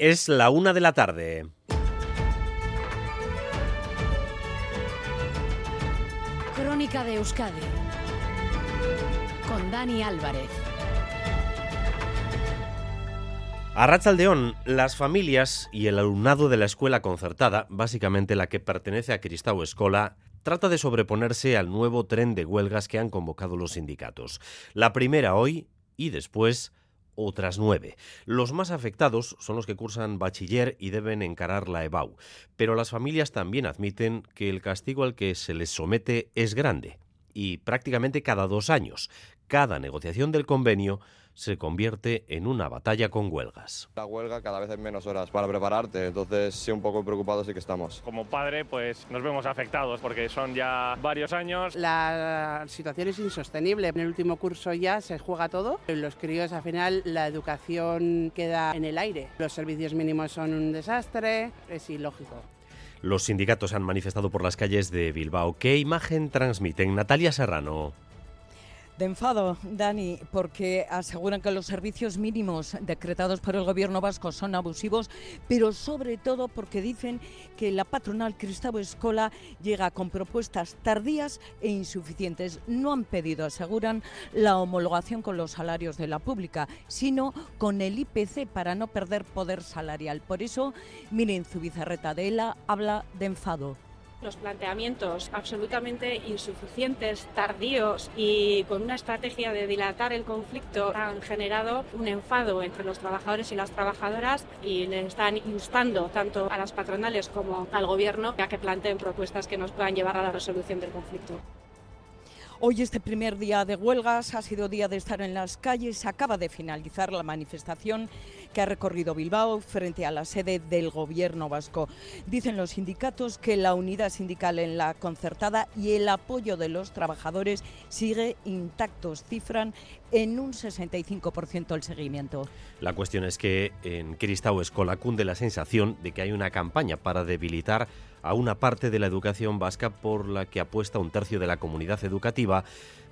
Es la una de la tarde. Crónica de Euskadi con Dani Álvarez. A Rachaldeón, las familias y el alumnado de la escuela concertada, básicamente la que pertenece a Cristau Escola, trata de sobreponerse al nuevo tren de huelgas que han convocado los sindicatos. La primera hoy y después otras nueve. Los más afectados son los que cursan bachiller y deben encarar la EBAU, pero las familias también admiten que el castigo al que se les somete es grande y prácticamente cada dos años. Cada negociación del convenio se convierte en una batalla con huelgas. La huelga cada vez hay menos horas para prepararte, entonces sí un poco preocupados sí que estamos. Como padre pues nos vemos afectados porque son ya varios años. La situación es insostenible, en el último curso ya se juega todo, los críos al final la educación queda en el aire, los servicios mínimos son un desastre, es ilógico. Los sindicatos han manifestado por las calles de Bilbao. ¿Qué imagen transmiten? Natalia Serrano. De enfado, Dani, porque aseguran que los servicios mínimos decretados por el gobierno vasco son abusivos, pero sobre todo porque dicen que la patronal Cristavo Escola llega con propuestas tardías e insuficientes. No han pedido, aseguran, la homologación con los salarios de la pública, sino con el IPC para no perder poder salarial. Por eso, miren, Zubizarreta de ELA habla de enfado los planteamientos absolutamente insuficientes, tardíos y con una estrategia de dilatar el conflicto han generado un enfado entre los trabajadores y las trabajadoras y le están instando tanto a las patronales como al gobierno a que planteen propuestas que nos puedan llevar a la resolución del conflicto. Hoy este primer día de huelgas ha sido día de estar en las calles. Acaba de finalizar la manifestación que ha recorrido Bilbao frente a la sede del gobierno vasco. Dicen los sindicatos que la unidad sindical en la concertada y el apoyo de los trabajadores sigue intactos. Cifran en un 65% el seguimiento. La cuestión es que en Cristau Escola cunde la sensación de que hay una campaña para debilitar a una parte de la educación vasca por la que apuesta un tercio de la comunidad educativa,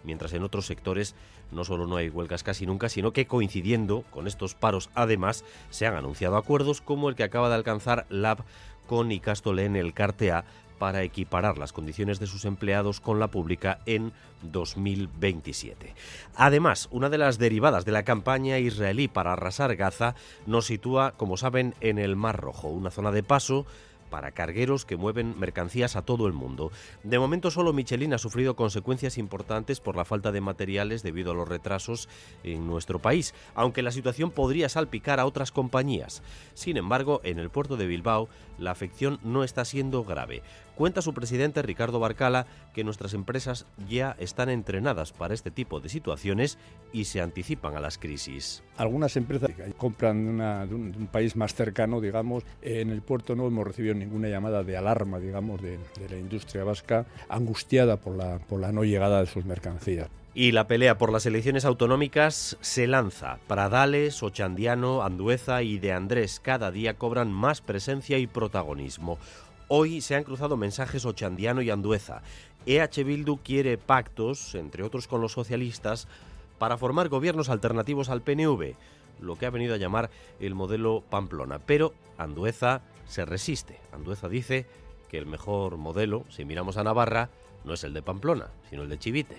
mientras en otros sectores no solo no hay huelgas casi nunca, sino que coincidiendo con estos paros además se han anunciado acuerdos como el que acaba de alcanzar LAB con Icastole en el Cartea para equiparar las condiciones de sus empleados con la pública en 2027. Además, una de las derivadas de la campaña israelí para arrasar Gaza nos sitúa, como saben, en el Mar Rojo, una zona de paso para cargueros que mueven mercancías a todo el mundo. De momento solo Michelin ha sufrido consecuencias importantes por la falta de materiales debido a los retrasos en nuestro país, aunque la situación podría salpicar a otras compañías. Sin embargo, en el puerto de Bilbao la afección no está siendo grave. Cuenta su presidente Ricardo Barcala que nuestras empresas ya están entrenadas para este tipo de situaciones y se anticipan a las crisis. Algunas empresas compran de un, país más cercano, digamos, en el puerto no hemos recibido ninguna llamada de alarma, digamos, de, la industria vasca angustiada por la, por la no llegada de sus mercancías. Y la pelea por las elecciones autonómicas se lanza. Pradales, Ochandiano, Andueza y De Andrés cada día cobran más presencia y protagonismo. Hoy se han cruzado mensajes Ochandiano y Andueza. EH Bildu quiere pactos, entre otros con los socialistas, para formar gobiernos alternativos al PNV, lo que ha venido a llamar el modelo Pamplona. Pero Andueza se resiste. Andueza dice que el mejor modelo, si miramos a Navarra, no es el de Pamplona, sino el de Chivite.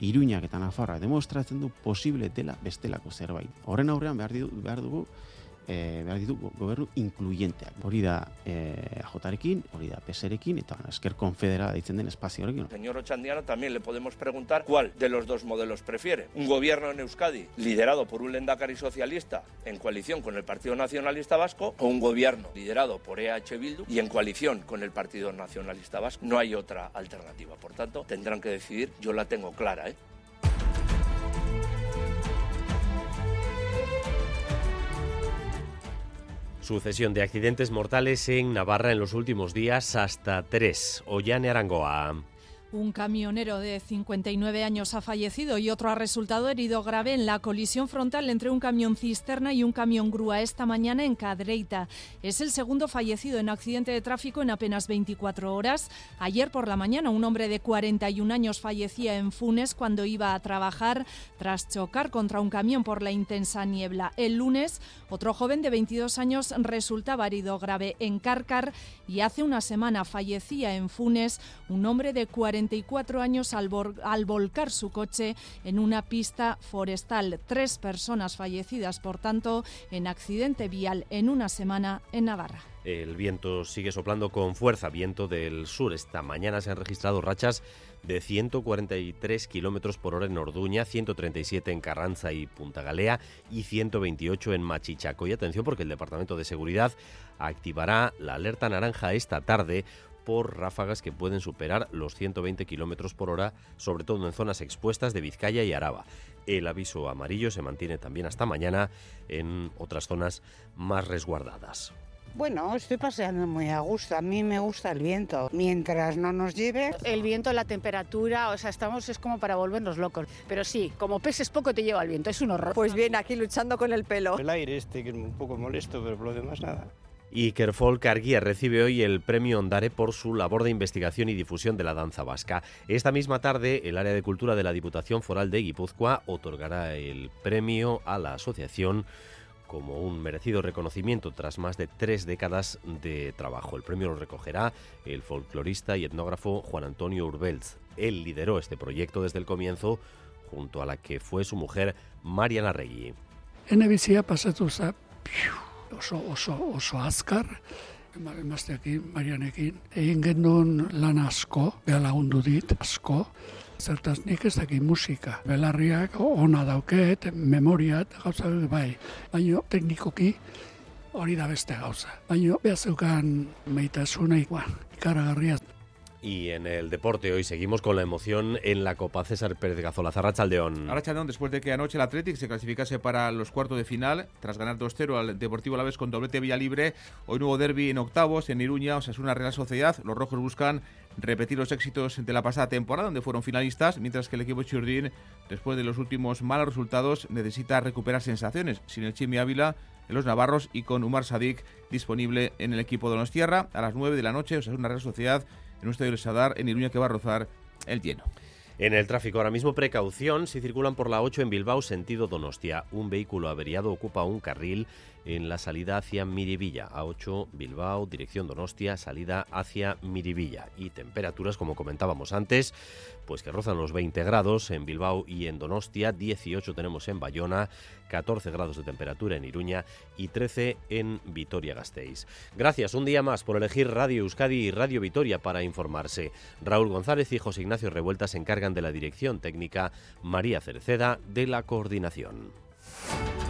Iruñak eta Nafarra demostratzen du posible dela bestelako zerbait. Horren aurrean behar dugu e, behar ditu gobernu inkluyenteak. Hori da e, AJarekin, hori da PSrekin eta bueno, esker horrekin. Señor Ochandiano, también le podemos preguntar cuál de los dos modelos prefiere. Un gobierno en Euskadi liderado por un lendakari socialista en coalición con el Partido Nacionalista Vasco o un gobierno liderado por EH Bildu y en coalición con el Partido Nacionalista Vasco. No hay otra alternativa. Por tanto, tendrán que decidir. Yo la tengo clara, ¿eh? Sucesión de accidentes mortales en Navarra en los últimos días, hasta tres. Ollane Arangoa. Un camionero de 59 años ha fallecido y otro ha resultado herido grave en la colisión frontal entre un camión cisterna y un camión grúa esta mañana en Cadreita. Es el segundo fallecido en accidente de tráfico en apenas 24 horas. Ayer por la mañana un hombre de 41 años fallecía en Funes cuando iba a trabajar tras chocar contra un camión por la intensa niebla. El lunes otro joven de 22 años resultaba herido grave en Cárcar y hace una semana fallecía en Funes un hombre de 40 años al, al volcar su coche en una pista forestal. Tres personas fallecidas, por tanto, en accidente vial en una semana en Navarra. El viento sigue soplando con fuerza, viento del sur. Esta mañana se han registrado rachas de 143 kilómetros por hora en Orduña, 137 en Carranza y Punta Galea y 128 en Machichaco. Y atención porque el Departamento de Seguridad activará la alerta naranja esta tarde por ráfagas que pueden superar los 120 kilómetros por hora, sobre todo en zonas expuestas de Vizcaya y Araba. El aviso amarillo se mantiene también hasta mañana en otras zonas más resguardadas. Bueno, estoy paseando muy a gusto. A mí me gusta el viento. Mientras no nos lleve. El viento, la temperatura, o sea, estamos, es como para volvernos locos. Pero sí, como peses poco te lleva el viento, es un horror. Pues bien, aquí luchando con el pelo. El aire este que es un poco molesto, pero por lo demás nada. Y Kerfol Carguía recibe hoy el premio Ondare por su labor de investigación y difusión de la danza vasca. Esta misma tarde, el área de cultura de la Diputación Foral de Guipúzcoa otorgará el premio a la asociación como un merecido reconocimiento tras más de tres décadas de trabajo. El premio lo recogerá el folclorista y etnógrafo Juan Antonio Urbelz. Él lideró este proyecto desde el comienzo junto a la que fue su mujer Mariana Regui. En oso, oso, oso azkar, emazteakin, marianekin, egin gendun lan asko, beha lagundu dit, asko, zertaz nik ez dakit musika. Belarriak ona dauket, memoriat, gauza bai, baina teknikoki hori da beste gauza. Baina beha zeukan meitasuna ikuan, ikaragarria. Y en el deporte hoy seguimos con la emoción en la Copa César Pérez Gazola. Zarrachaldeón. Arrachaldeón, después de que anoche el Athletic se clasificase para los cuartos de final, tras ganar 2-0 al Deportivo Alavés con doblete Villa Libre, hoy nuevo derby en octavos en Iruña, es una Real Sociedad. Los rojos buscan repetir los éxitos de la pasada temporada, donde fueron finalistas, mientras que el equipo Churdín, después de los últimos malos resultados, necesita recuperar sensaciones. Sin el Chimi Ávila en los Navarros y con Umar Sadik disponible en el equipo de Donostierra a las 9 de la noche, o sea, es una Real Sociedad en un estadio de Sadar en Iruña que va a rozar el lleno. En el tráfico ahora mismo precaución si circulan por la 8 en Bilbao sentido Donostia. Un vehículo averiado ocupa un carril en la salida hacia Miribilla. A8 Bilbao, dirección Donostia, salida hacia Miribilla. Y temperaturas, como comentábamos antes, pues que rozan los 20 grados en Bilbao y en Donostia, 18 tenemos en Bayona, 14 grados de temperatura en Iruña y 13 en Vitoria-Gasteiz. Gracias un día más por elegir Radio Euskadi y Radio Vitoria para informarse. Raúl González y José Ignacio Revuelta se encargan de la dirección técnica, María Cerceda de la coordinación.